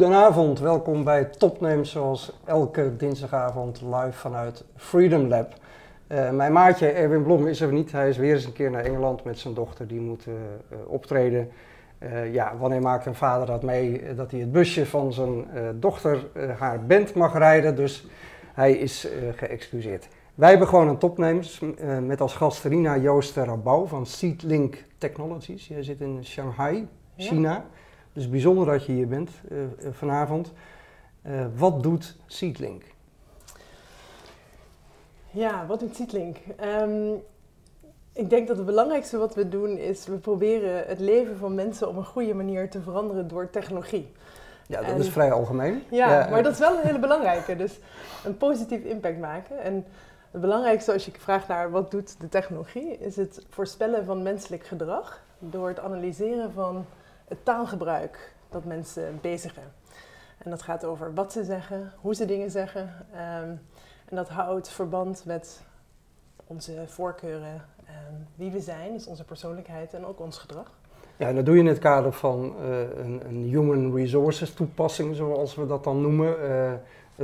Goedenavond, welkom bij Topnames zoals elke dinsdagavond live vanuit Freedom Lab. Uh, mijn maatje Erwin Blom is er niet, hij is weer eens een keer naar Engeland met zijn dochter, die moet uh, optreden. Uh, ja, wanneer maakt een vader dat mee dat hij het busje van zijn dochter haar band mag rijden, dus hij is geëxcuseerd. Wij hebben gewoon een topnames met als gast Rina Joost Rabouw van Seedlink Technologies. Jij zit in Shanghai, China. Ja. Dus bijzonder dat je hier bent uh, vanavond. Uh, wat doet Seedlink? Ja, wat doet Seedlink? Um, ik denk dat het belangrijkste wat we doen is, we proberen het leven van mensen op een goede manier te veranderen door technologie. Ja, dat is vrij algemeen. Ja, ja, maar dat is wel een hele belangrijke. Dus een positief impact maken. En het belangrijkste als je vraagt naar wat doet de technologie, is het voorspellen van menselijk gedrag door het analyseren van het taalgebruik dat mensen bezigen. En dat gaat over wat ze zeggen, hoe ze dingen zeggen. Um, en dat houdt verband met onze voorkeuren, um, wie we zijn, dus onze persoonlijkheid en ook ons gedrag. Ja, en dat doe je in het kader van uh, een, een, human resources toepassing, zoals we dat dan noemen. Uh,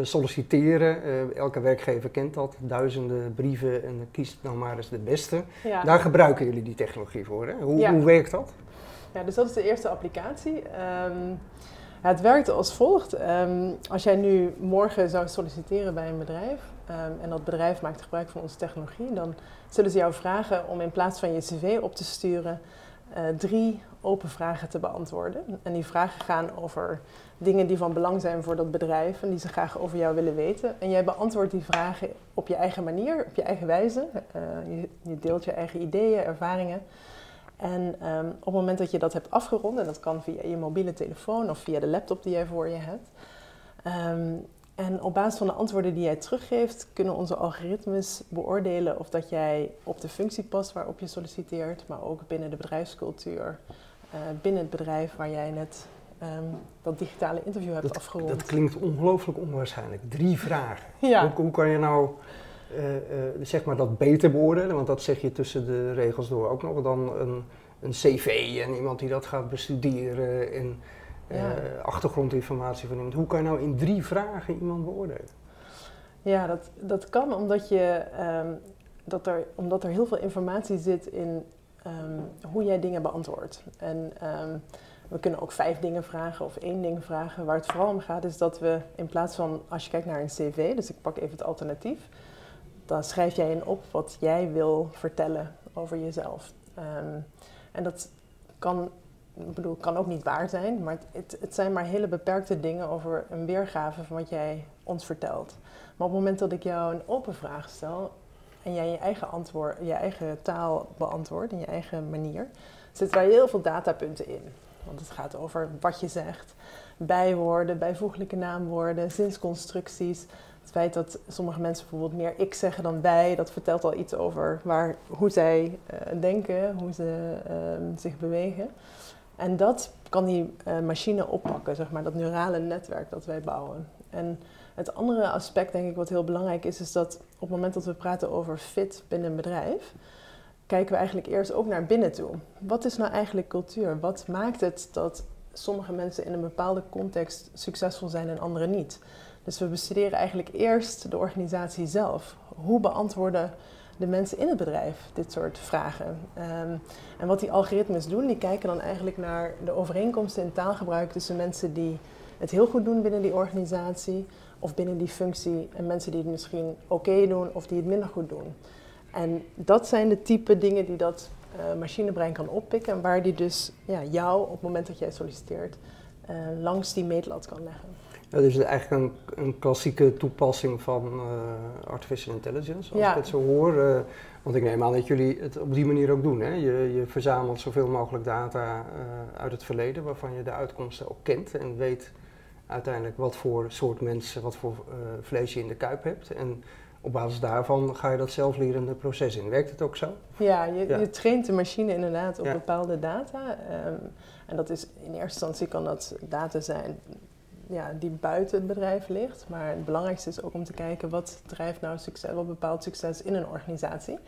solliciteren, uh, elke werkgever kent dat, duizenden brieven en kiest nou maar eens de beste. Ja. Daar gebruiken jullie die technologie voor. Hè? Hoe, ja. hoe werkt dat? Dus dat is de eerste applicatie. Um, het werkt als volgt. Um, als jij nu morgen zou solliciteren bij een bedrijf um, en dat bedrijf maakt gebruik van onze technologie, dan zullen ze jou vragen om in plaats van je cv op te sturen uh, drie open vragen te beantwoorden. En die vragen gaan over dingen die van belang zijn voor dat bedrijf en die ze graag over jou willen weten. En jij beantwoordt die vragen op je eigen manier, op je eigen wijze. Je, je deelt je eigen ideeën, ervaringen. En um, op het moment dat je dat hebt afgerond, en dat kan via je mobiele telefoon of via de laptop die jij voor je hebt. Um, en op basis van de antwoorden die jij teruggeeft, kunnen onze algoritmes beoordelen of dat jij op de functie past waarop je solliciteert, maar ook binnen de bedrijfscultuur, uh, binnen het bedrijf waar jij net um, dat digitale interview hebt dat, afgerond. Dat klinkt ongelooflijk onwaarschijnlijk. Drie vragen. Ja. Hoe, hoe kan je nou zeg maar dat beter beoordelen, want dat zeg je tussen de regels door ook nog, dan een, een cv en iemand die dat gaat bestuderen en ja. achtergrondinformatie van iemand. Hoe kan je nou in drie vragen iemand beoordelen? Ja, dat, dat kan omdat, je, um, dat er, omdat er heel veel informatie zit in um, hoe jij dingen beantwoordt. En um, we kunnen ook vijf dingen vragen of één ding vragen. Waar het vooral om gaat is dat we in plaats van, als je kijkt naar een cv, dus ik pak even het alternatief, dan schrijf jij in op wat jij wil vertellen over jezelf. Um, en dat kan, ik bedoel, kan ook niet waar zijn, maar het, het, zijn maar hele beperkte dingen over een weergave van wat jij ons vertelt. Maar op het moment dat ik jou een open vraag stel en jij je eigen, antwoord, je eigen taal beantwoordt in je eigen manier, zitten daar heel veel datapunten in. Want het gaat over wat je zegt, bijwoorden, bijvoeglijke naamwoorden, zinsconstructies. Het feit dat sommige mensen bijvoorbeeld meer ik zeggen dan wij, dat vertelt al iets over waar, hoe zij uh, denken, hoe ze uh, zich bewegen. En dat kan die uh, machine oppakken, zeg maar, dat neurale netwerk dat wij bouwen. En het andere aspect, denk ik, wat heel belangrijk is, is dat op het moment dat we praten over fit binnen een bedrijf, kijken we eigenlijk eerst ook naar binnen toe. Wat is nou eigenlijk cultuur? Wat maakt het dat sommige mensen in een bepaalde context succesvol zijn en anderen niet? Dus we bestuderen eigenlijk eerst de organisatie zelf. Hoe beantwoorden de mensen in het bedrijf dit soort vragen? Um, en wat die algoritmes doen, die kijken dan eigenlijk naar de overeenkomsten in taalgebruik tussen mensen die het heel goed doen binnen die organisatie of binnen die functie en mensen die het misschien oké doen of die het minder goed doen. En dat zijn de type dingen die dat uh, machinebrein kan oppikken en waar die dus ja, jou op het moment dat jij solliciteert uh, langs die meetlat kan leggen. Ja, dus eigenlijk een, een klassieke toepassing van uh, artificial intelligence, als ja. ik het zo hoor. Uh, want ik neem aan dat jullie het op die manier ook doen. Hè? Je, je verzamelt zoveel mogelijk data uh, uit het verleden, waarvan je de uitkomsten ook kent en weet uiteindelijk wat voor soort mensen, wat voor vlees je in de kuip hebt. En op basis daarvan ga je dat zelflerende proces in. Werkt het ook zo? Ja, je, ja. je traint de machine inderdaad op bepaalde data. Um, en dat is in eerste instantie kan dat data zijn ja, die buiten het bedrijf ligt. Maar het belangrijkste is ook om te kijken wat drijft nou succes, wat bepaalt succes in een organisatie.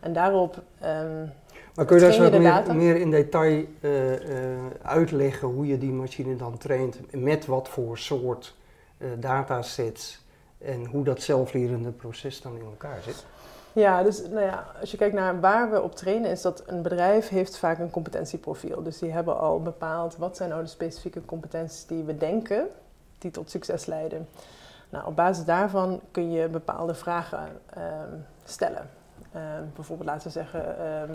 En daarop. Um, Maar kun je daar zo meer, meer in detail eh, eh, uitleggen hoe je die machine dan traint? Met wat voor soort eh, datasets en hoe dat zelflerende proces dan in elkaar zit? Ja, dus nou ja, als je kijkt naar waar we op trainen, is dat een bedrijf heeft vaak een competentieprofiel. Dus die hebben al bepaald wat zijn nou de specifieke competenties die we denken die tot succes leiden. Nou, op basis daarvan kun je bepaalde vragen ehm, stellen. Ehm, bijvoorbeeld laten we zeggen, ehm,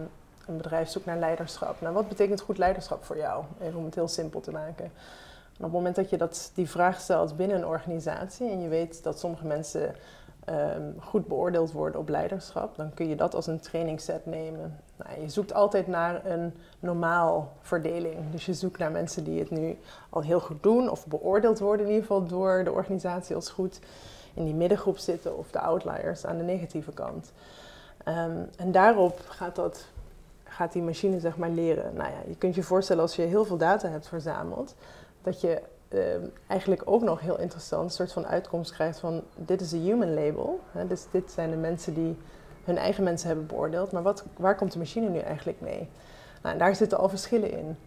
een bedrijf zoekt naar leiderschap. Nou, wat betekent goed leiderschap voor jou? Even om het heel simpel te maken. En op het moment dat je dat, die vraag stelt binnen een organisatie en je weet dat sommige mensen ehm, goed beoordeeld worden op leiderschap, dan kun je dat als een trainingsset nemen. Nou, je zoekt altijd naar een normaal verdeling. Dus je zoekt naar mensen die het nu al heel goed doen of beoordeeld worden in ieder geval door de organisatie als goed in die middengroep zitten of de outliers aan de negatieve kant. Ehm, en daarop gaat, dat, gaat die machine zeg maar leren. Nou ja, je kunt je voorstellen als je heel veel data hebt verzameld, dat je ehm, eigenlijk ook nog heel interessant een soort van uitkomst krijgt van dit is een human label. Hè, dus dit zijn de mensen die hun eigen mensen hebben beoordeeld, maar wat, waar komt de machine nu eigenlijk mee? Nou, daar zitten al verschillen in.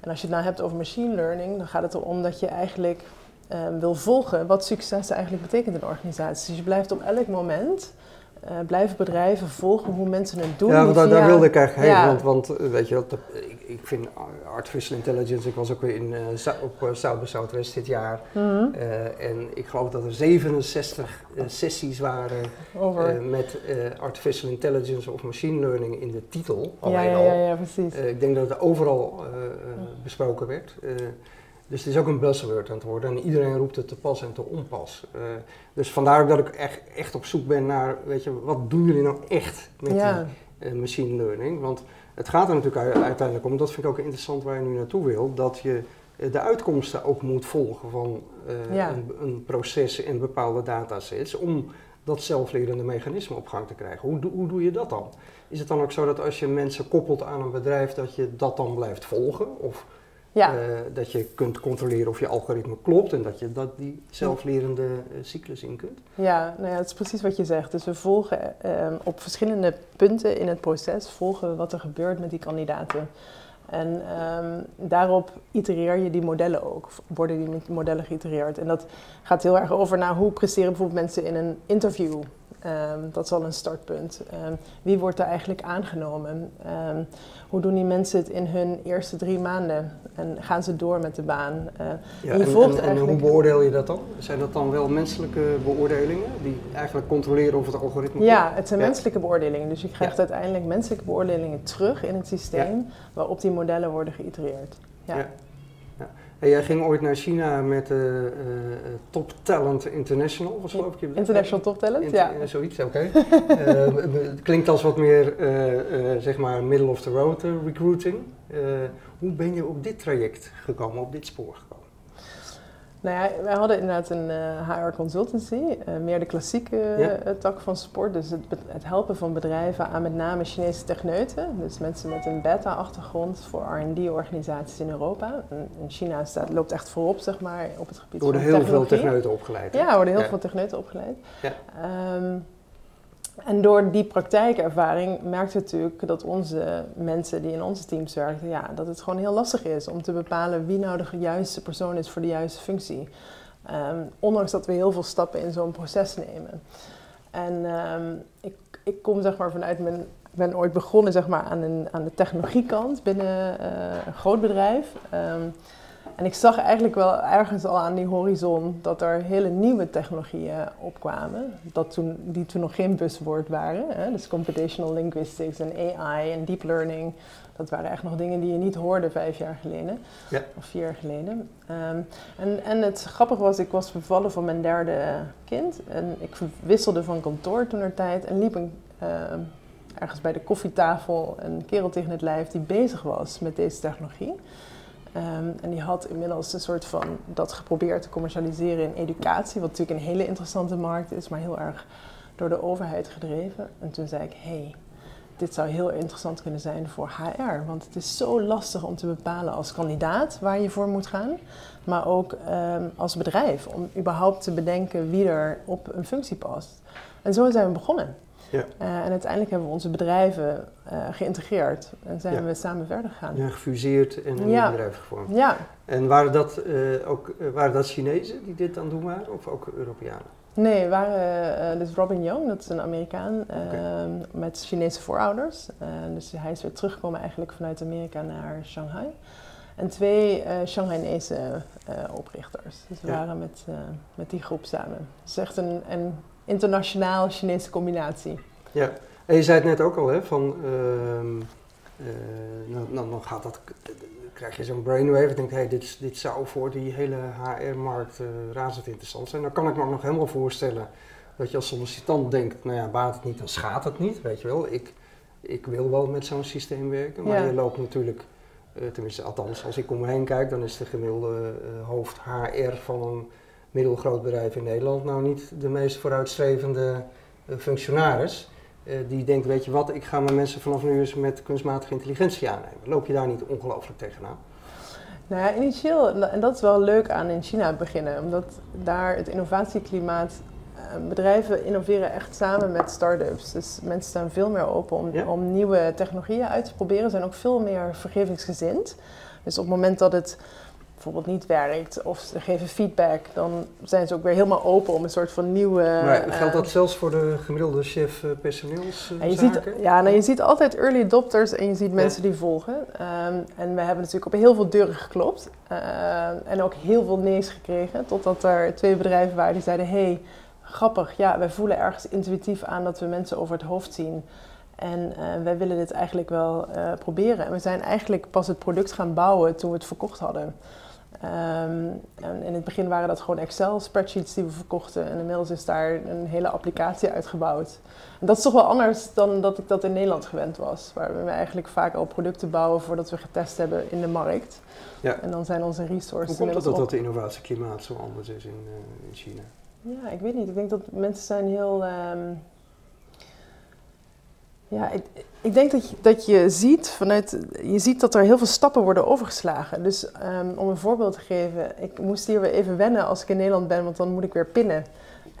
En als je het nou hebt over machine learning, dan gaat het erom dat je eigenlijk ehm, wil volgen wat succes eigenlijk betekent in een organisatie. Dus je blijft op elk moment, eh, blijven bedrijven volgen hoe mensen het doen. Ja, want daar, daar wilde ik eigenlijk heen. Ja. Want, want eh, weet je wat, ik, ik vind artificial intelligence, ik was ook weer in, eh, op South by Southwest dit jaar. Mhm. en ik geloof dat er 67 eh, sessies waren over. met artificial intelligence of machine learning in de titel. ja, Alleen ja, al. ja, ja, precies. Ik denk dat het overal besproken werd. Dus het is ook een buzzword aan het worden en iedereen roept het te pas en te onpas. Eh, dus vandaar dat ik echt, echt op zoek ben naar, weet je, wat doen jullie nou echt met ja. die eh, machine learning? Want het gaat er natuurlijk uiteindelijk om, dat vind ik ook interessant waar je nu naartoe wil, dat je eh, de uitkomsten ook moet volgen van Ja. een, een proces en bepaalde datasets om dat zelflerende mechanisme op gang te krijgen. Hoe, doe- hoe doe je dat dan? Is het dan ook zo dat als je mensen koppelt aan een bedrijf, dat je dat dan blijft volgen? Of ja. eh, dat je kunt controleren of je algoritme klopt en dat je dat die zelflerende eh, cyclus in kunt? Ja, nou ja, het is precies wat je zegt. Dus we volgen ehm, op verschillende punten in het proces volgen we wat er gebeurt met die kandidaten. En ehm, daarop itereer je die modellen ook, worden die modellen geïtereerd. En dat gaat heel erg over naar hoe presteren bijvoorbeeld mensen in een interview. Ehm, dat is al een startpunt. Ehm, wie wordt er eigenlijk aangenomen? Ehm, hoe doen die mensen het in hun eerste drie maanden? En gaan ze door met de baan? Eh, Ja, En eigenlijk- hoe beoordeel je dat dan? Zijn dat dan wel menselijke beoordelingen die eigenlijk controleren of het algoritme Ja, het zijn Ja. menselijke beoordelingen. Dus je krijgt Ja. uiteindelijk menselijke beoordelingen terug in het systeem waarop die modellen worden geïtereerd. Ja. Jij ging ooit naar China met eh, Top Talent International, was geloof ik je International Top Talent, Inter- ja. Zoiets, oké. Eh, het klinkt als wat meer, eh, zeg maar, middle of the road recruiting. Hoe ben je op dit traject gekomen, op dit spoor gekomen? Nou ja, wij hadden inderdaad een eh, HR consultancy, eh, meer de klassieke Ja. eh, tak van sport. Dus het, het helpen van bedrijven aan met name Chinese techneuten. Dus mensen met een beta-achtergrond voor R&D-organisaties in Europa. En, en China staat, loopt echt voorop, zeg maar, op het gebied Er worden van heel veel technologie. techneuten opgeleid. hè? Ja, er worden heel Ja. veel techneuten opgeleid. Ja. En door die praktijkervaring merkte natuurlijk dat onze mensen die in onze teams werkten, ja, dat het gewoon heel lastig is om te bepalen wie nou de juiste persoon is voor de juiste functie. Ehm, ondanks dat we heel veel stappen in zo'n proces nemen. En ehm, ik, ik kom zeg maar vanuit mijn. Ik ben ooit begonnen zeg maar, aan, een, aan de technologiekant binnen eh, een groot bedrijf. Ehm, en ik zag eigenlijk wel ergens al aan die horizon dat er hele nieuwe technologieën opkwamen. Dat toen, die toen nog geen buzzword waren. Hè? Dus computational linguistics en AI en deep learning. Dat waren echt nog dingen die je niet hoorde vijf jaar geleden. Ja. Of vier jaar geleden. Ehm, en, en het grappige was, ik was bevallen van mijn derde kind. En ik wisselde van kantoor toen er tijd. En liep een, ehm, ergens bij de koffietafel een kerel tegen het lijf die bezig was met deze technologie. Ehm, en die had inmiddels een soort van dat geprobeerd te commercialiseren in educatie, wat natuurlijk een hele interessante markt is, maar heel erg door de overheid gedreven. En toen zei ik, hey, dit zou heel interessant kunnen zijn voor HR, want het is zo lastig om te bepalen als kandidaat waar je voor moet gaan, maar ook ehm, als bedrijf om überhaupt te bedenken wie er op een functie past. En zo zijn we begonnen. Ja. en uiteindelijk hebben we onze bedrijven geïntegreerd en zijn we samen verder gegaan. Ja, gefuseerd en een ja. bedrijf gevormd. Ja. En waren dat ook waren dat Chinezen die dit aan doen waren of ook Europeanen? Nee, waren uh, dus Robin Young, dat is een Amerikaan ehm, met Chinese voorouders. Uh, dus hij is weer teruggekomen eigenlijk vanuit Amerika naar Shanghai. En twee Shanghainese oprichters. Dus we waren met, met die groep samen. Het is echt een, een internationaal Chinese combinatie. Ja, en je zei het net ook al, hè, van... Ehm, nou, dan gaat dat krijg je zo'n brainwave en denkt, hey, dit, dit zou voor die hele HR-markt uh, eh, razend interessant zijn. Dan kan ik me ook nog helemaal voorstellen dat je als sollicitant denkt, nou ja, baat het niet, dan schaadt het niet, weet je wel. Ik, ik wil wel met zo'n systeem werken, maar je loopt natuurlijk, uh, tenminste althans als ik om me heen kijk, dan is de gemiddelde hoofd HR van een middelgroot bedrijf in Nederland nou niet de meest vooruitstrevende functionaris. Uh, die denkt, weet je wat, ik ga mijn mensen vanaf nu eens met kunstmatige intelligentie aannemen. Loop je daar niet ongelooflijk tegenaan? Nou ja, initieel, en dat is wel leuk aan in China beginnen, omdat daar het innovatieklimaat, uh, bedrijven innoveren echt samen met start-ups. Dus mensen staan veel meer open om, om nieuwe technologieën uit te proberen, zijn ook veel meer vergevingsgezind. Dus op het moment dat het bijvoorbeeld niet werkt of ze geven feedback, dan zijn ze ook weer helemaal open om een soort van nieuwe. Maar geldt dat uh, zelfs voor de gemiddelde chef uh, personeels? Uh, je ziet, ja, nou, je ziet altijd early adopters en je ziet mensen die volgen. Um, en we hebben natuurlijk op heel veel deuren geklopt en ook heel veel nee's gekregen, totdat er twee bedrijven waren die zeiden: hey, grappig, ja, wij voelen ergens intuïtief aan dat we mensen over het hoofd zien. En wij willen dit eigenlijk wel proberen. En we zijn eigenlijk pas het product gaan bouwen toen we het verkocht hadden. Um, en in het begin waren dat gewoon Excel-spreadsheets die we verkochten. En inmiddels is daar een hele applicatie uitgebouwd. En dat is toch wel anders dan dat ik dat in Nederland gewend was. Waar we eigenlijk vaak al producten bouwen voordat we getest hebben in de markt. Ja. En dan zijn onze resources. Hoe komt het dat, dat het innovatieklimaat zo anders is in, uh, in China? Ja, ik weet niet. Ik denk dat mensen zijn heel... Um, ja, ik, ik denk dat je, dat je ziet vanuit, je ziet dat er heel veel stappen worden overgeslagen. Dus um, om een voorbeeld te geven, ik moest hier weer even wennen als ik in Nederland ben, want dan moet ik weer pinnen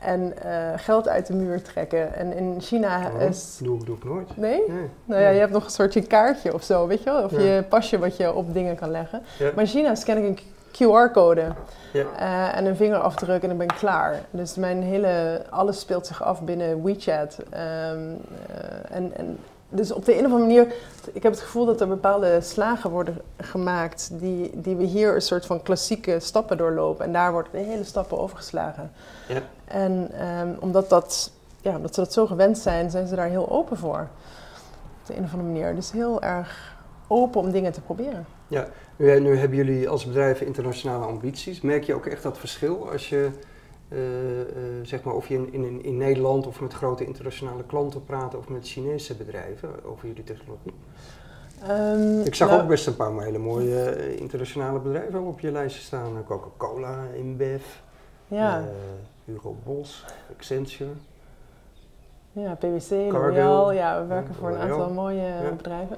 en uh, geld uit de muur trekken. En in China oh, is... Doe, doe ik nooit. Nee? nee? Nou ja, je hebt nog een soortje kaartje of zo, weet je wel? Of je pasje wat je op dingen kan leggen. Ja. Maar in China scan ik een QR-code ja. uh, en een vingerafdruk en dan ben ik klaar. Dus mijn hele, alles speelt zich af binnen WeChat. Um, uh, en, en dus op de een of andere manier, ik heb het gevoel dat er bepaalde slagen worden gemaakt die, die we hier een soort van klassieke stappen doorlopen. En daar worden de hele stappen overgeslagen. Ja. En um, omdat, dat, ja, omdat ze dat zo gewend zijn, zijn ze daar heel open voor. Op de een of andere manier. Dus heel erg open om dingen te proberen. Ja, nu, nu hebben jullie als bedrijven internationale ambities. Merk je ook echt dat verschil als je uh, uh, zeg maar of je in, in, in, Nederland of met grote internationale klanten praat of met Chinese bedrijven over jullie technologie? Um, ik zag nou, ook best een paar hele mooie uh, internationale bedrijven op je lijstje staan. Coca-Cola, InBev, ja. Hugo Boss, Accenture. Ja, PwC, L'Oreal. Ja, we werken voor een aantal mooie ja. bedrijven.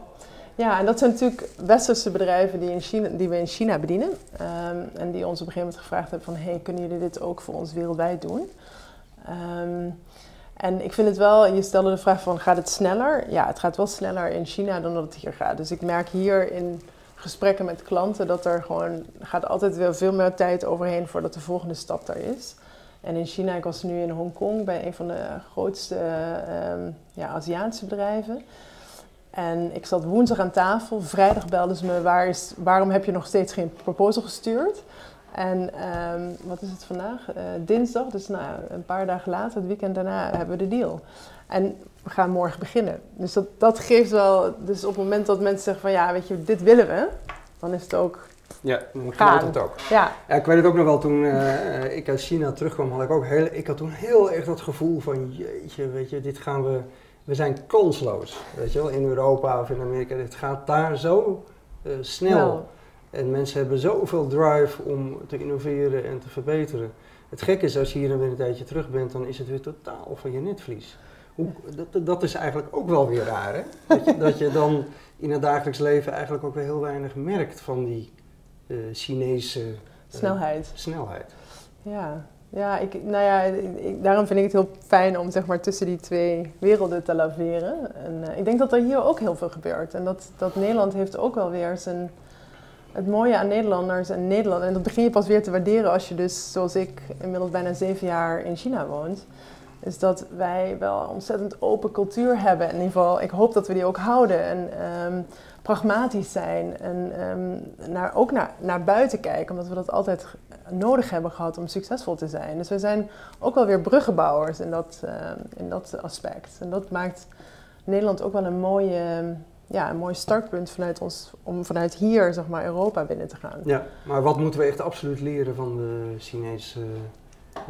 Ja, en dat zijn natuurlijk westerse bedrijven die, in China, die we in China bedienen. Um, en die ons op een gegeven moment gevraagd hebben van... hey, kunnen jullie dit ook voor ons wereldwijd doen? Um, en ik vind het wel, je stelde de vraag van gaat het sneller? Ja, het gaat wel sneller in China dan dat het hier gaat. Dus ik merk hier in gesprekken met klanten dat er gewoon gaat altijd wel veel meer tijd overheen voordat de volgende stap daar is. En in China, ik was nu in Hongkong bij een van de grootste um, ja, Aziatische bedrijven. En ik zat woensdag aan tafel. Vrijdag belden ze me, Waar is, waarom heb je nog steeds geen proposal gestuurd? En um, wat is het vandaag? Uh, dinsdag, dus nou, een paar dagen later, het weekend daarna, hebben we de deal. En we gaan morgen beginnen. Dus dat, dat geeft wel, dus op het moment dat mensen zeggen van ja, weet je, dit willen we, dan is het ook ja, dan gaat het ook. Ja. ja. Ik weet het ook nog wel, toen uh, ik uit China terugkwam, had ik ook heel, ik had toen heel erg dat gevoel van, jeetje, weet je, dit gaan we, we zijn kansloos, weet je wel, in Europa of in Amerika. Het gaat daar zo uh, snel. En mensen hebben zoveel drive om te innoveren en te verbeteren. Het gekke is, als je hier dan weer een tijdje terug bent, dan is het weer totaal van je netvlies. Hoe, dat, dat is eigenlijk ook wel weer raar, hè? Dat je, dat je dan in het dagelijks leven eigenlijk ook weer heel weinig merkt van die uh, Chinese uh, snelheid. snelheid. Ja, Ja, ik, nou ja, ik, daarom vind ik het heel fijn om zeg maar, tussen die twee werelden te laveren. En uh, ik denk dat er hier ook heel veel gebeurt. En dat, dat Nederland heeft ook wel weer zijn... Het mooie aan Nederlanders en Nederland... En dat begin je pas weer te waarderen als je dus, zoals ik, inmiddels bijna zeven jaar in China woont. Is dat wij wel een ontzettend open cultuur hebben. In ieder geval, ik hoop dat we die ook houden. En um, pragmatisch zijn. En um, naar, ook naar, naar buiten kijken, omdat we dat altijd nodig hebben gehad om succesvol te zijn. Dus we zijn ook wel weer bruggenbouwers in dat, uh, in dat aspect. En dat maakt Nederland ook wel een mooie ja, een mooi startpunt vanuit ons, om vanuit hier zeg maar, Europa binnen te gaan. Ja, maar wat moeten we echt absoluut leren van de Chinese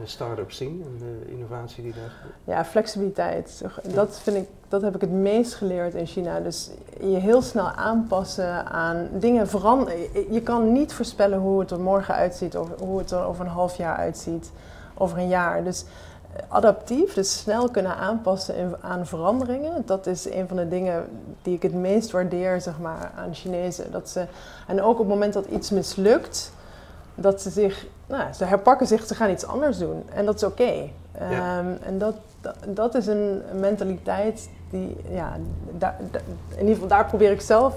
de start-up zien en de innovatie die daar Ja, flexibiliteit. Dat, vind ik, dat heb ik het meest geleerd in China. Dus je heel snel aanpassen aan dingen veranderen. Je kan niet voorspellen hoe het er morgen uitziet of hoe het er over een half jaar uitziet, over een jaar. Dus eh, adaptief, dus snel kunnen aanpassen aan veranderingen. Dat is een van de dingen die ik het meest waardeer zeg maar, aan Chinezen. Dat ze, en ook op het moment dat iets mislukt, dat ze zich, nou, ze herpakken zich, ze gaan iets anders doen. En dat is oké. Okay. Um, en dat, dat, dat, is een mentaliteit die, ja, daar, in ieder geval daar probeer ik zelf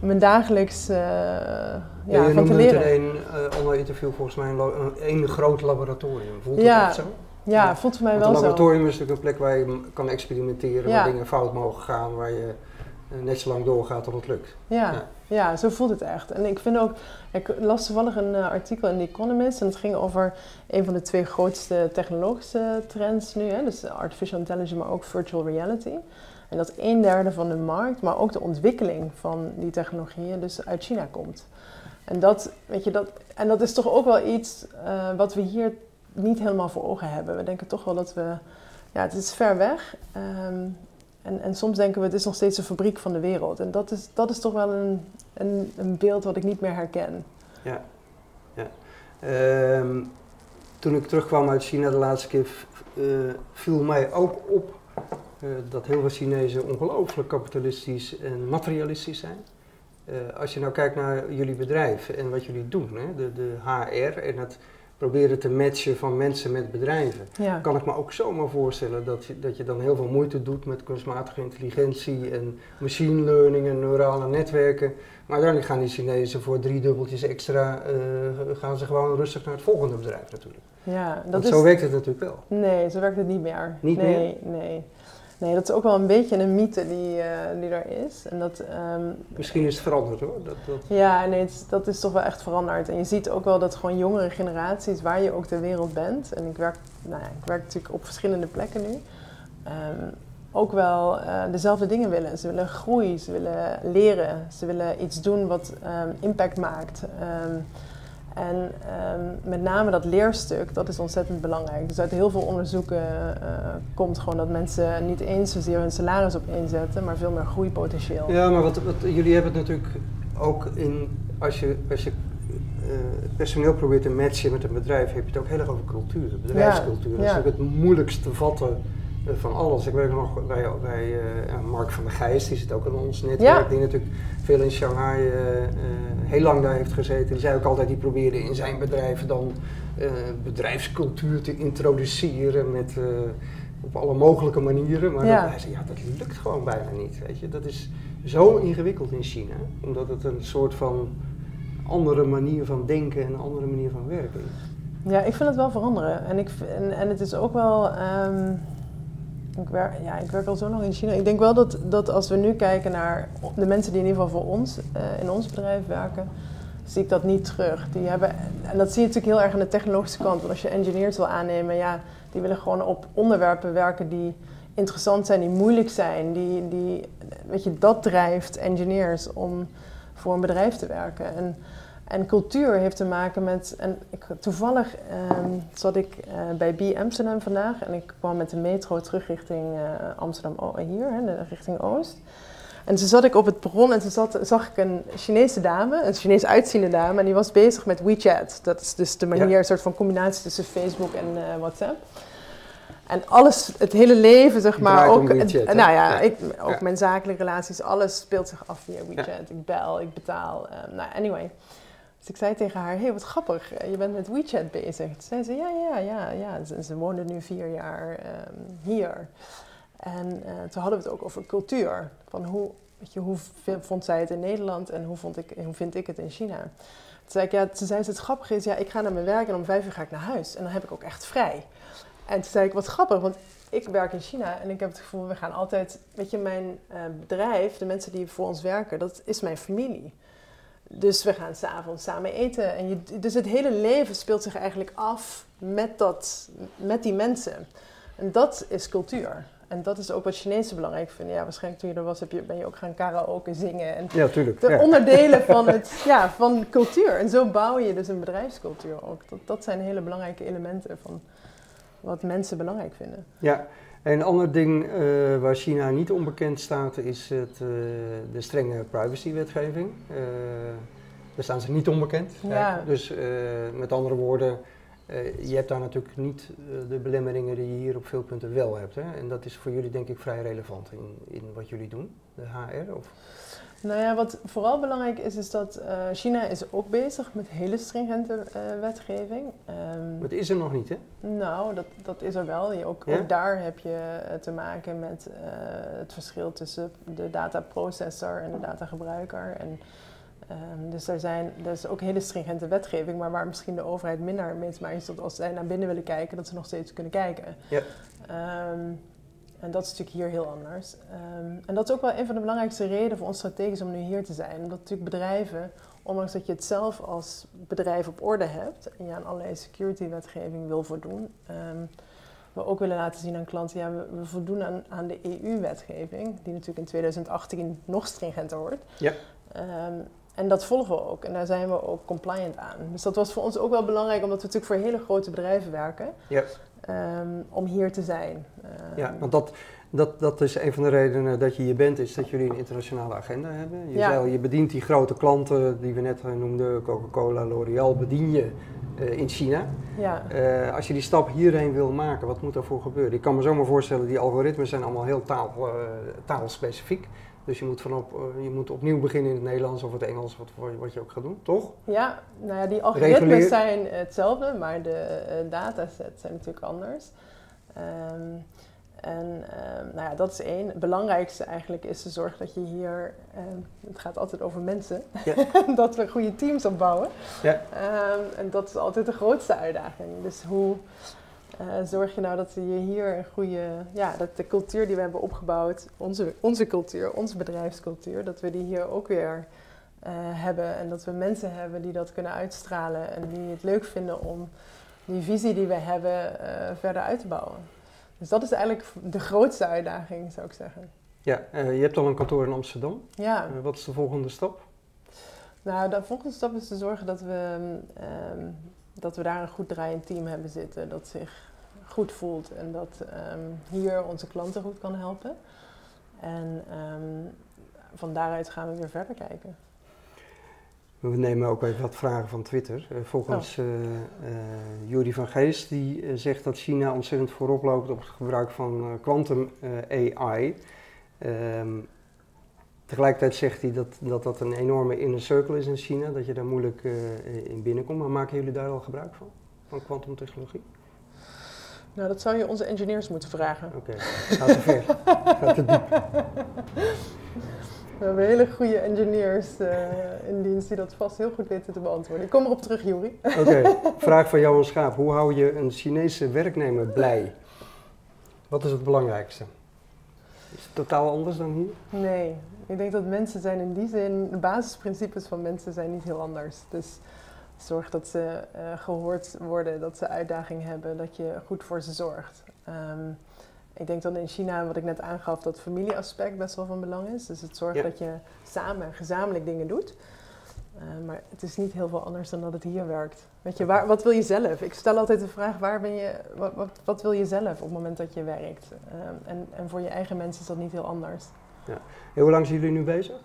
mijn dagelijks uh, ja, ja, van te leren. Je een uh, interview volgens mij een, een groot laboratorium. Voelt het ja. echt zo? Ja, voelt voor mij Want wel zo. Een laboratorium is natuurlijk een plek waar je kan experimenteren, waar dingen fout mogen gaan, waar je net zo lang doorgaat tot het lukt. Ja, Ja. ja. zo voelt het echt. En ik vind ook, ik las toevallig een eh, artikel in The Economist en het ging over een van de twee grootste technologische trends nu, hè, dus artificial intelligence, maar ook virtual reality. En dat een derde van de markt, maar ook de ontwikkeling van die technologieën dus uit China komt. En dat, weet je, dat, en dat is toch ook wel iets eh, wat we hier niet helemaal voor ogen hebben. We denken toch wel dat we, ja, het is ver weg. ehm, en, en soms denken we, het is nog steeds een fabriek van de wereld. En dat is, dat is toch wel een, een, een beeld wat ik niet meer herken. Ja, ja. Ehm, toen ik terugkwam uit China de laatste keer, eh, viel mij ook op eh, dat heel veel Chinezen ongelooflijk kapitalistisch en materialistisch zijn. Eh, als je nou kijkt naar jullie bedrijf en wat jullie doen, hè, de, de HR en het proberen te matchen van mensen met bedrijven, Ja, kan ik me ook zomaar voorstellen dat je, dat je dan heel veel moeite doet met kunstmatige intelligentie en machine learning en neurale netwerken. Maar dan gaan die Chinezen voor drie dubbeltjes extra, eh, gaan ze gewoon rustig naar het volgende bedrijf natuurlijk. ja dat Want is, zo werkt het natuurlijk wel. Nee, zo werkt het niet meer. Niet nee, Nee, nee. dat is ook wel een beetje een mythe die, eh, die er is. En dat, ehm, Misschien is het veranderd hoor. Dat, dat, Ja, nee, het dat is toch wel echt veranderd. En je ziet ook wel dat gewoon jongere generaties, waar je ook ter wereld bent, en ik werk, nou ja, ik werk natuurlijk op verschillende plekken nu, ehm, ook wel eh, dezelfde dingen willen. Ze willen groei, ze willen leren, ze willen iets doen wat ehm, impact maakt. En ehm, met name dat leerstuk, dat is ontzettend belangrijk. Dus uit heel veel onderzoeken eh, komt gewoon dat mensen niet eens zozeer hun salaris op inzetten, maar veel meer groeipotentieel. Ja, maar wat, wat, jullie hebben het natuurlijk ook in, als je, als je eh, het personeel probeert te matchen met een bedrijf, heb je het ook heel erg over cultuur, bedrijfscultuur. Dat is ja. natuurlijk het moeilijkst te vatten van alles. Ik weet nog bij, bij eh, Mark van der Gijs, die zit ook in ons netwerk, Ja. die natuurlijk veel in Shanghai eh, eh, heel lang daar heeft gezeten. Die zei ook altijd, die probeerde in zijn bedrijf dan eh, bedrijfscultuur te introduceren met, eh, op alle mogelijke manieren. Maar Ja. dat, hij zei, ja, dat lukt gewoon bijna niet. Weet je? Dat is zo ingewikkeld in China, omdat het een soort van andere manier van denken en een andere manier van werken is. Ja, ik vind het wel veranderen. En, ik, en, en het is ook wel. ehm, ik, werk, ja, ik werk al zo lang in China. Ik denk wel dat, dat als we nu kijken naar de mensen die in ieder geval voor ons eh, in ons bedrijf werken, zie ik dat niet terug. Die hebben, en dat zie je natuurlijk heel erg aan de technologische kant. Want als je engineers wil aannemen, ja, die willen gewoon op onderwerpen werken die interessant zijn, die moeilijk zijn. Die, die, weet je, dat drijft engineers om voor een bedrijf te werken. En, en cultuur heeft te maken met. En ik, toevallig ehm, zat ik eh, bij B Amsterdam vandaag en ik kwam met de metro terug richting eh, Amsterdam O- hier, hè, richting Oost. En toen zat ik op het perron en toen zat, zag ik een Chinese dame, een Chinees uitziende dame, en die was bezig met WeChat. Dat is dus de manier, Ja. een soort van combinatie tussen Facebook en eh, WhatsApp. En alles, het hele leven, zeg maar, Draait ook, WeChat, nou ja, Ja. Ik, ook Ja. mijn zakelijke relaties, alles speelt zich af via WeChat. Ik bel, ik betaal, eh, nou anyway. Dus ik zei tegen haar, hé, hey, wat grappig, je bent met WeChat bezig. Toen zei ze, ja, ja, ja, ja. Ze, ze woonde nu vier jaar ehm, hier. En uh, toen hadden we het ook over cultuur. Van hoe, je, hoe vond zij het in Nederland en hoe, vond ik, hoe vind ik het in China? Toen zei ik, ja, toen zei ze, het grappige is, ja, ik ga naar mijn werk en om vijf uur ga ik naar huis. En dan heb ik ook echt vrij. En toen zei ik, wat grappig, want ik werk in China en ik heb het gevoel, we gaan altijd, weet je, mijn uh, bedrijf, de mensen die voor ons werken, dat is mijn familie. Dus we gaan s'avonds samen eten. En je, dus het hele leven speelt zich eigenlijk af met, dat, met die mensen. En dat is cultuur. En dat is ook wat Chinezen belangrijk vinden. Ja, waarschijnlijk toen je er was, heb je, ben je ook gaan karaoke zingen. En ja, tuurlijk. De ja. onderdelen van, het, ja, van cultuur. En zo bouw je dus een bedrijfscultuur ook. Dat, dat zijn hele belangrijke elementen van wat mensen belangrijk vinden. Ja, een ander ding uh, waar China niet onbekend staat is het, uh, de strenge privacywetgeving. Uh, daar staan ze niet onbekend. Ja. Dus met andere woorden, je hebt daar natuurlijk niet de belemmeringen die je hier op veel punten wel hebt. Hè? En dat is voor jullie denk ik vrij relevant in, in wat jullie doen, de HR? Of? Nou ja, wat vooral belangrijk is, is dat uh, China is ook bezig met hele stringente uh, wetgeving. Um, maar het is er nog niet, hè? Nou, dat, dat is er wel. Je, ook, ja? ook, daar heb je te maken met het verschil tussen de dataprocessor en de datagebruiker. En, um, dus er, zijn, er is ook hele stringente wetgeving, maar waar misschien de overheid minder mee te maken is, dat als zij naar binnen willen kijken, dat ze nog steeds kunnen kijken. Ja. Um, en dat is natuurlijk hier heel anders. Um, en dat is ook wel een van de belangrijkste redenen voor ons strategisch om nu hier te zijn. Omdat natuurlijk bedrijven, ondanks dat je het zelf als bedrijf op orde hebt en je aan allerlei security-wetgeving wil voldoen, um, we ook willen laten zien aan klanten, ja, we, we voldoen aan, aan de EU-wetgeving, die natuurlijk in 2018 nog stringenter wordt. Ja. Um, en dat volgen we ook en daar zijn we ook compliant aan. Dus dat was voor ons ook wel belangrijk, omdat we natuurlijk voor hele grote bedrijven werken. Ja. Um, om hier te zijn. Um, ja, want dat, dat, dat is een van de redenen dat je hier bent, is dat jullie een internationale agenda hebben. Je, Ja. zei je bedient die grote klanten die we net eh, noemden, Coca-Cola, L'Oreal, bedien je eh, in China. Ja. Eh, als je die stap hierheen wil maken, wat moet daarvoor gebeuren? Ik kan me zomaar voorstellen, die algoritmes zijn allemaal heel taal, eh, taalspecifiek. Dus je moet, vanop, eh, je moet opnieuw beginnen in het Nederlands of het Engels, wat, wat je ook gaat doen, toch? ja, nou ja, die algoritmes zijn hetzelfde, maar de eh, datasets zijn natuurlijk anders. Ehm, en ehm, nou ja, dat is één. Het belangrijkste eigenlijk is te zorgen dat je hier, ehm, het gaat altijd over mensen, Ja. dat we goede teams opbouwen. Ja. En dat is altijd de grootste uitdaging. Dus hoe eh, zorg je nou dat je hier een goede, ja, dat de cultuur die we hebben opgebouwd, onze, onze cultuur, onze bedrijfscultuur, dat we die hier ook weer eh, hebben en dat we mensen hebben die dat kunnen uitstralen en die het leuk vinden om die visie die we hebben eh, verder uit te bouwen. Dus dat is eigenlijk de grootste uitdaging, zou ik zeggen. Ja, je hebt al een kantoor in Amsterdam. Ja. Wat is de volgende stap? Nou, de volgende stap is te zorgen dat we, ehm, dat we daar een goed draaiend team hebben zitten. Dat zich goed voelt en dat ehm, hier onze klanten goed kan helpen. En ehm, van daaruit gaan we weer verder kijken. We nemen ook even wat vragen van Twitter. Eh, volgens eh eh, Jury van Geest, die zegt dat China ontzettend voorop loopt op het gebruik van quantum AI. Ehm, tegelijkertijd zegt hij dat, dat dat een enorme inner circle is in China, dat je daar moeilijk in binnenkomt. Maar maken jullie daar al gebruik van, van kwantumtechnologie? Nou, dat zou je onze engineers moeten vragen. Oké, gaat te ver. gaat te diep. We hebben hele goede engineers eh, in dienst die dat vast heel goed weten te beantwoorden. Ik kom erop terug, Juri. Oké, vraag van Johan Schaap. Hoe hou je een Chinese werknemer blij? Wat is het belangrijkste? Is het totaal anders dan hier? Nee, ik denk dat mensen zijn in die zin, de basisprincipes van mensen zijn niet heel anders. Dus zorg dat ze eh, gehoord worden, dat ze uitdaging hebben, dat je goed voor ze zorgt. Ehm, ik denk dat in China, wat ik net aangaf, dat familieaspect best wel van belang is. Dus het zorgt Ja. dat je samen, gezamenlijk dingen doet. Eh, maar het is niet heel veel anders dan dat het hier werkt. Weet je, waar, wat wil je zelf? Ik stel altijd de vraag, waar ben je, wat, wat, wat wil je zelf op het moment dat je werkt? Ehm, en, en voor je eigen mensen is dat niet heel anders. En hoe lang zijn jullie nu bezig?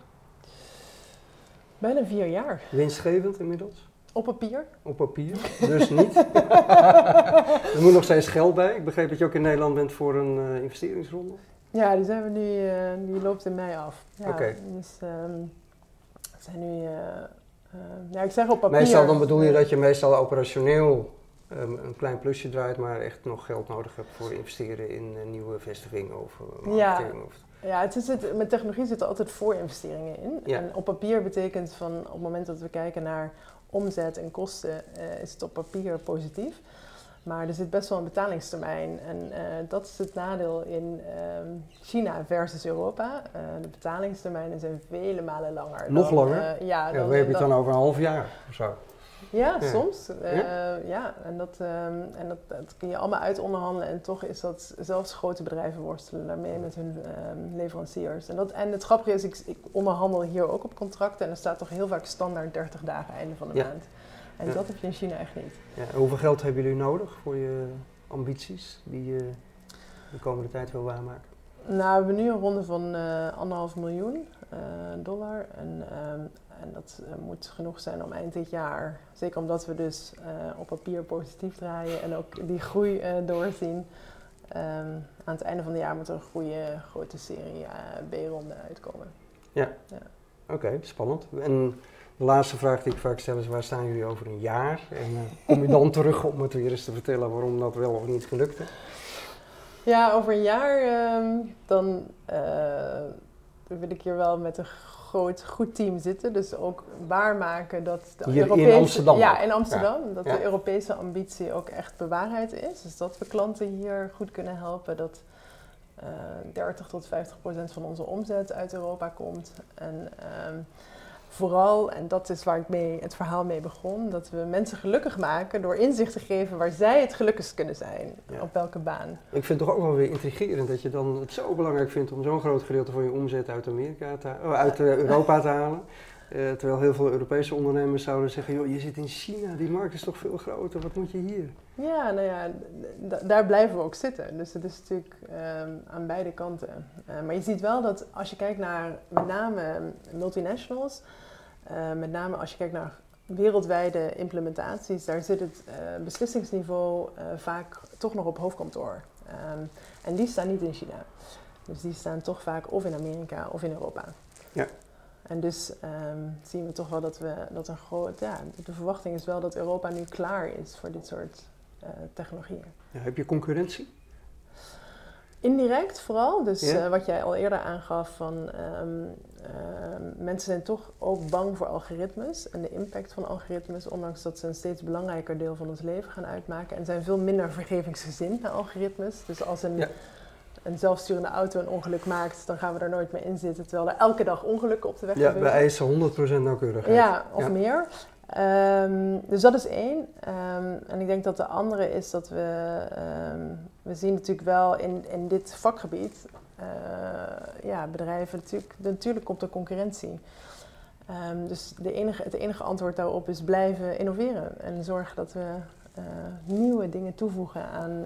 Bijna vier jaar. Winstgevend inmiddels? Op papier. Op papier? Dus niet? er moet nog steeds geld bij. Ik begreep dat je ook in Nederland bent voor een eh, investeringsronde. Ja, die zijn we nu, eh, die loopt in mei af. Ja, Oké. Dus ehm, we zijn nu eh, ja, ik zeg op papier. Meestal dan bedoel je dat je meestal operationeel um, een klein plusje draait, maar echt nog geld nodig hebt voor investeren in uh, nieuwe vestigingen of uh, marketing. Ja. Of ja, het is het, met technologie zitten altijd voorinvesteringen in. Ja. En op papier betekent van op het moment dat we kijken naar omzet en kosten, uh, is het op papier positief. Maar er zit best wel een betalingstermijn. En uh, dat is het nadeel in uh, China versus Europa. Uh, de betalingstermijnen zijn vele malen langer. Nog dan, langer? ja, ja, dan, we hebben het dan over een half jaar of zo. Ja, soms. Ja? ja, en, dat, um, en dat, dat, kun je allemaal uitonderhandelen. En toch is dat, zelfs grote bedrijven worstelen daarmee met hun um, leveranciers. En, dat, en het grappige is, ik, ik, onderhandel hier ook op contracten. En er staat toch heel vaak standaard 30 dagen einde van de maand. En dat heb je in China echt niet. Ja, hoeveel geld hebben jullie nodig voor je ambities die je de komende tijd wil waarmaken? Nou, we hebben nu een ronde van uh, anderhalf miljoen uh, dollar. En, um, en dat uh, moet genoeg zijn om eind dit jaar, zeker omdat we dus op papier positief draaien en ook die groei doorzien. Um, aan het einde van het jaar moet er een goede grote serie B-ronden uitkomen. Ja, ja. oké, spannend. En de laatste vraag die ik vaak stel is: waar staan jullie over een jaar? En kom je dan terug om het weer eens te vertellen waarom dat wel of niet gelukt is? Ja, over een jaar um, dan uh, wil ik hier wel met een groot, goed team zitten. Dus ook waarmaken dat de hier Europese, in Amsterdam. Ja, in Amsterdam. Dat ja. de Europese ambitie ook echt bewaarheid is. Dus dat we klanten hier goed kunnen helpen. Dat uh, 30 tot 50 procent van onze omzet uit Europa komt. En um, vooral, en dat is waar ik mee, het verhaal mee begon, dat we mensen gelukkig maken door inzicht te geven waar zij het gelukkigst kunnen zijn, op welke baan. Ik vind het toch ook wel weer intrigerend dat je dan het zo belangrijk vindt om zo'n groot gedeelte van je omzet uit, Amerika te, oh, uit uh, Europa te halen. Uh, terwijl heel veel Europese ondernemers zouden zeggen, joh, je zit in China, die markt is toch veel groter, wat moet je hier? Ja, nou ja, daar blijven we ook zitten. Dus het is natuurlijk um, aan beide kanten. Uh, maar je ziet wel dat als je kijkt naar met name multinationals, uh, met name als je kijkt naar wereldwijde implementaties, daar zit het uh, beslissingsniveau uh, vaak toch nog op hoofdkantoor. Um, en die staan niet in China. Dus die staan toch vaak of in Amerika of in Europa. Ja. En dus um, zien we toch wel dat we dat een groot. Ja, de verwachting is wel dat Europa nu klaar is voor dit soort technologieën. Ja, heb je concurrentie? Indirect vooral. Dus ja. wat jij al eerder aangaf van um, uh, mensen zijn toch ook bang voor algoritmes en de impact van algoritmes, ondanks dat ze een steeds belangrijker deel van ons leven gaan uitmaken. En zijn veel minder vergevingsgezind naar algoritmes. Dus als een, ja. een zelfsturende auto een ongeluk maakt, dan gaan we er nooit meer in zitten. Terwijl er elke dag ongelukken op de weg ja, gebeuren. Ja, wij eisen 100% nauwkeurigheid. Ja, of meer. Um, dus dat is één. Um, en ik denk dat de andere is dat we, um, we zien natuurlijk wel in, in dit vakgebied uh, ja, bedrijven, natuurlijk, natuurlijk komt er concurrentie. Um, dus de enige, het enige antwoord daarop is blijven innoveren en zorgen dat we uh, nieuwe dingen toevoegen aan uh,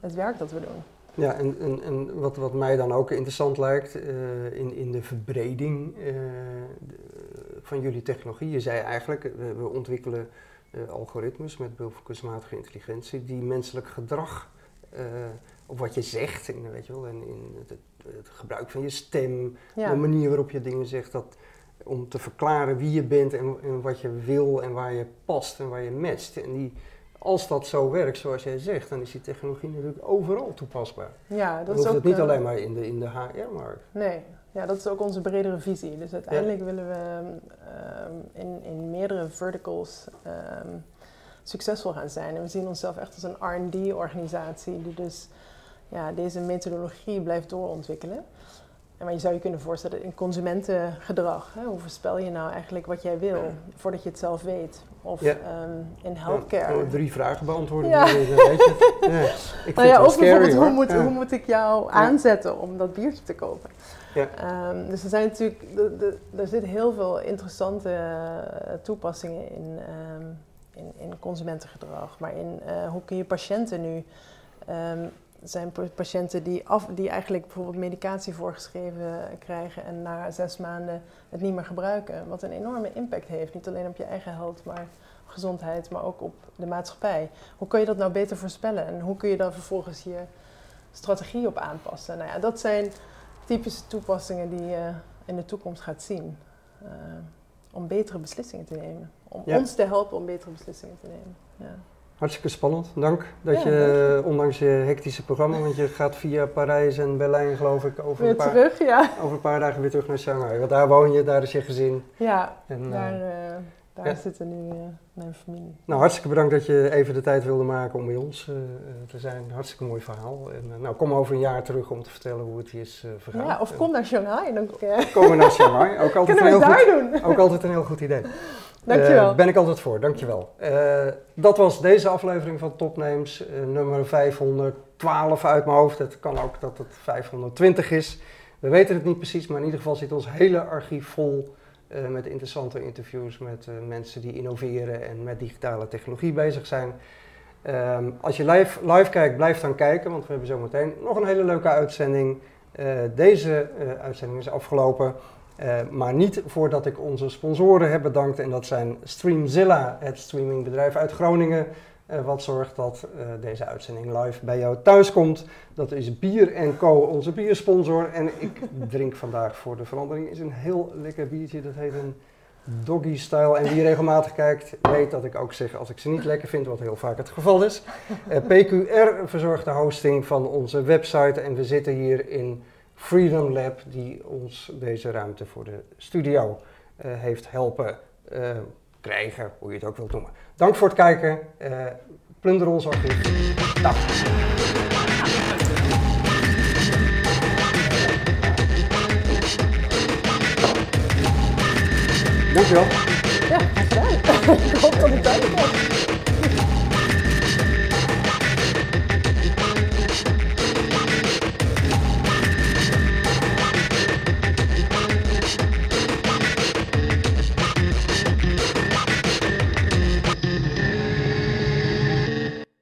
het werk dat we doen. Ja, en, en, en wat, wat mij dan ook interessant lijkt in, in de verbreding van jullie technologie. Je zei eigenlijk, we, we ontwikkelen algoritmes met behulp kunstmatige intelligentie die menselijk gedrag op wat je zegt, in, weet je wel, en in het, het gebruik van je stem, de manier waarop je dingen zegt, dat, om te verklaren wie je bent en, en, wat je wil en waar je past en waar je matcht. En die, als dat zo werkt zoals jij zegt, dan is die technologie natuurlijk overal toepasbaar. Ja, dat dan is ook, het niet uh, alleen maar in de, in de HR-markt. Nee, ja, dat is ook onze bredere visie. Dus uiteindelijk ja. willen we um, in, in meerdere verticals um, succesvol gaan zijn. En we zien onszelf echt als een R&D-organisatie die dus ja, deze methodologie blijft doorontwikkelen. En maar je zou je kunnen voorstellen in consumentengedrag. Hè, hoe voorspel je nou eigenlijk wat jij wil voordat je het zelf weet? Of ja. um, in healthcare. Ja, drie vragen beantwoorden. Ja. weet je. Ja. Ik nou ja, of bijvoorbeeld hoe moet, hoe moet ik jou aanzetten om dat biertje te kopen? Ja. Um, dus er zijn natuurlijk, er zitten heel veel interessante uh, toepassingen in, um, in, in, consumentengedrag. Maar in uh, hoe kun je patiënten nu zijn patiënten die, af, die eigenlijk bijvoorbeeld medicatie voorgeschreven krijgen en na zes maanden het niet meer gebruiken. Wat een enorme impact heeft, niet alleen op je eigen health, maar gezondheid, maar ook op de maatschappij. Hoe kun je dat nou beter voorspellen en hoe kun je dan vervolgens je strategie op aanpassen? Nou ja, dat zijn typische toepassingen die je in de toekomst gaat zien. Uh, om betere beslissingen te nemen. Om Ja. ons te helpen om betere beslissingen te nemen. Ja. Hartstikke spannend. Dank dat Ja, je, ondanks je hectische programma, want je gaat via Parijs en Berlijn, geloof ik, over, een paar, terug, ja. over een paar dagen weer terug naar Shanghai. Want daar woon je, daar is je gezin. Ja, En, daar, eh, eh, daar ja. zitten nu eh, mijn familie. nou, hartstikke bedankt dat je even de tijd wilde maken om bij ons eh, eh, te zijn. Hartstikke mooi verhaal. En, eh, nou, kom over een jaar terug om te vertellen hoe het hier is eh, vergaan. Ja, of kom naar Shanghai. Dan eh, we naar Shanghai. Ook altijd, kunnen we goed, daar doen. ook altijd een heel goed idee. Dankjewel. Daar ben ik altijd voor, dankjewel. Eh dat was deze aflevering van Topnames, eh, nummer 512 uit mijn hoofd. Het kan ook dat het 520 is. We weten het niet precies, maar in ieder geval zit ons hele archief vol met interessante interviews met mensen die innoveren en met digitale technologie bezig zijn. Ehm, als je live, live kijkt, blijf dan kijken, want we hebben zometeen nog een hele leuke uitzending. Deze uitzending is afgelopen. Eh, maar niet voordat ik onze sponsoren heb bedankt. En dat zijn Streamzilla, het streamingbedrijf uit Groningen. eh, wat zorgt dat eh, deze uitzending live bij jou thuis komt. Dat is Bier Co, onze biersponsor. En ik drink vandaag voor de verandering is een heel lekker biertje. Dat heet een Doggy Style. En wie regelmatig kijkt, weet dat ik ook zeg als ik ze niet lekker vind, wat heel vaak het geval is. PQR verzorgt de hosting van onze website. En we zitten hier in Freedom Lab, die ons deze ruimte voor de studio eh, heeft helpen eh, krijgen, hoe je het ook wilt noemen. Dank voor het kijken. eh plunder ons archief. Dag. Dankjewel. Ja.